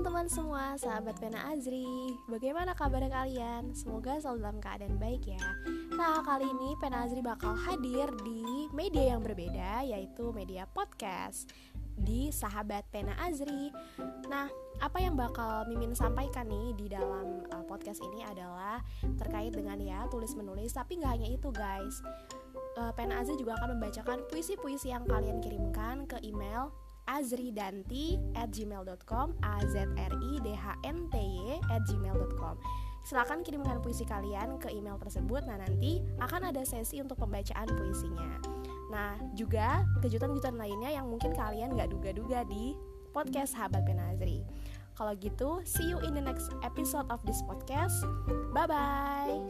teman-teman semua, sahabat Pena Azri. Bagaimana kabar kalian? Semoga selalu dalam keadaan baik ya. Nah, kali ini Pena Azri bakal hadir di media yang berbeda Yaitu media podcast Di Sahabat Pena Azri. Nah, apa yang bakal Mimin sampaikan nih di dalam uh, podcast ini adalah Terkait dengan ya tulis-menulis. Tapi nggak hanya itu guys. Uh, Pena Azri juga akan membacakan puisi-puisi yang kalian kirimkan ke email azridanti at gmail.com a z r i d h n t y at gmail.com Silahkan kirimkan puisi kalian ke email tersebut. Nah nanti akan ada sesi untuk pembacaan puisinya. Nah juga kejutan-kejutan lainnya yang mungkin kalian gak duga-duga di podcast Sahabat Penazri Kalau gitu, see you in the next episode of this podcast. Bye-bye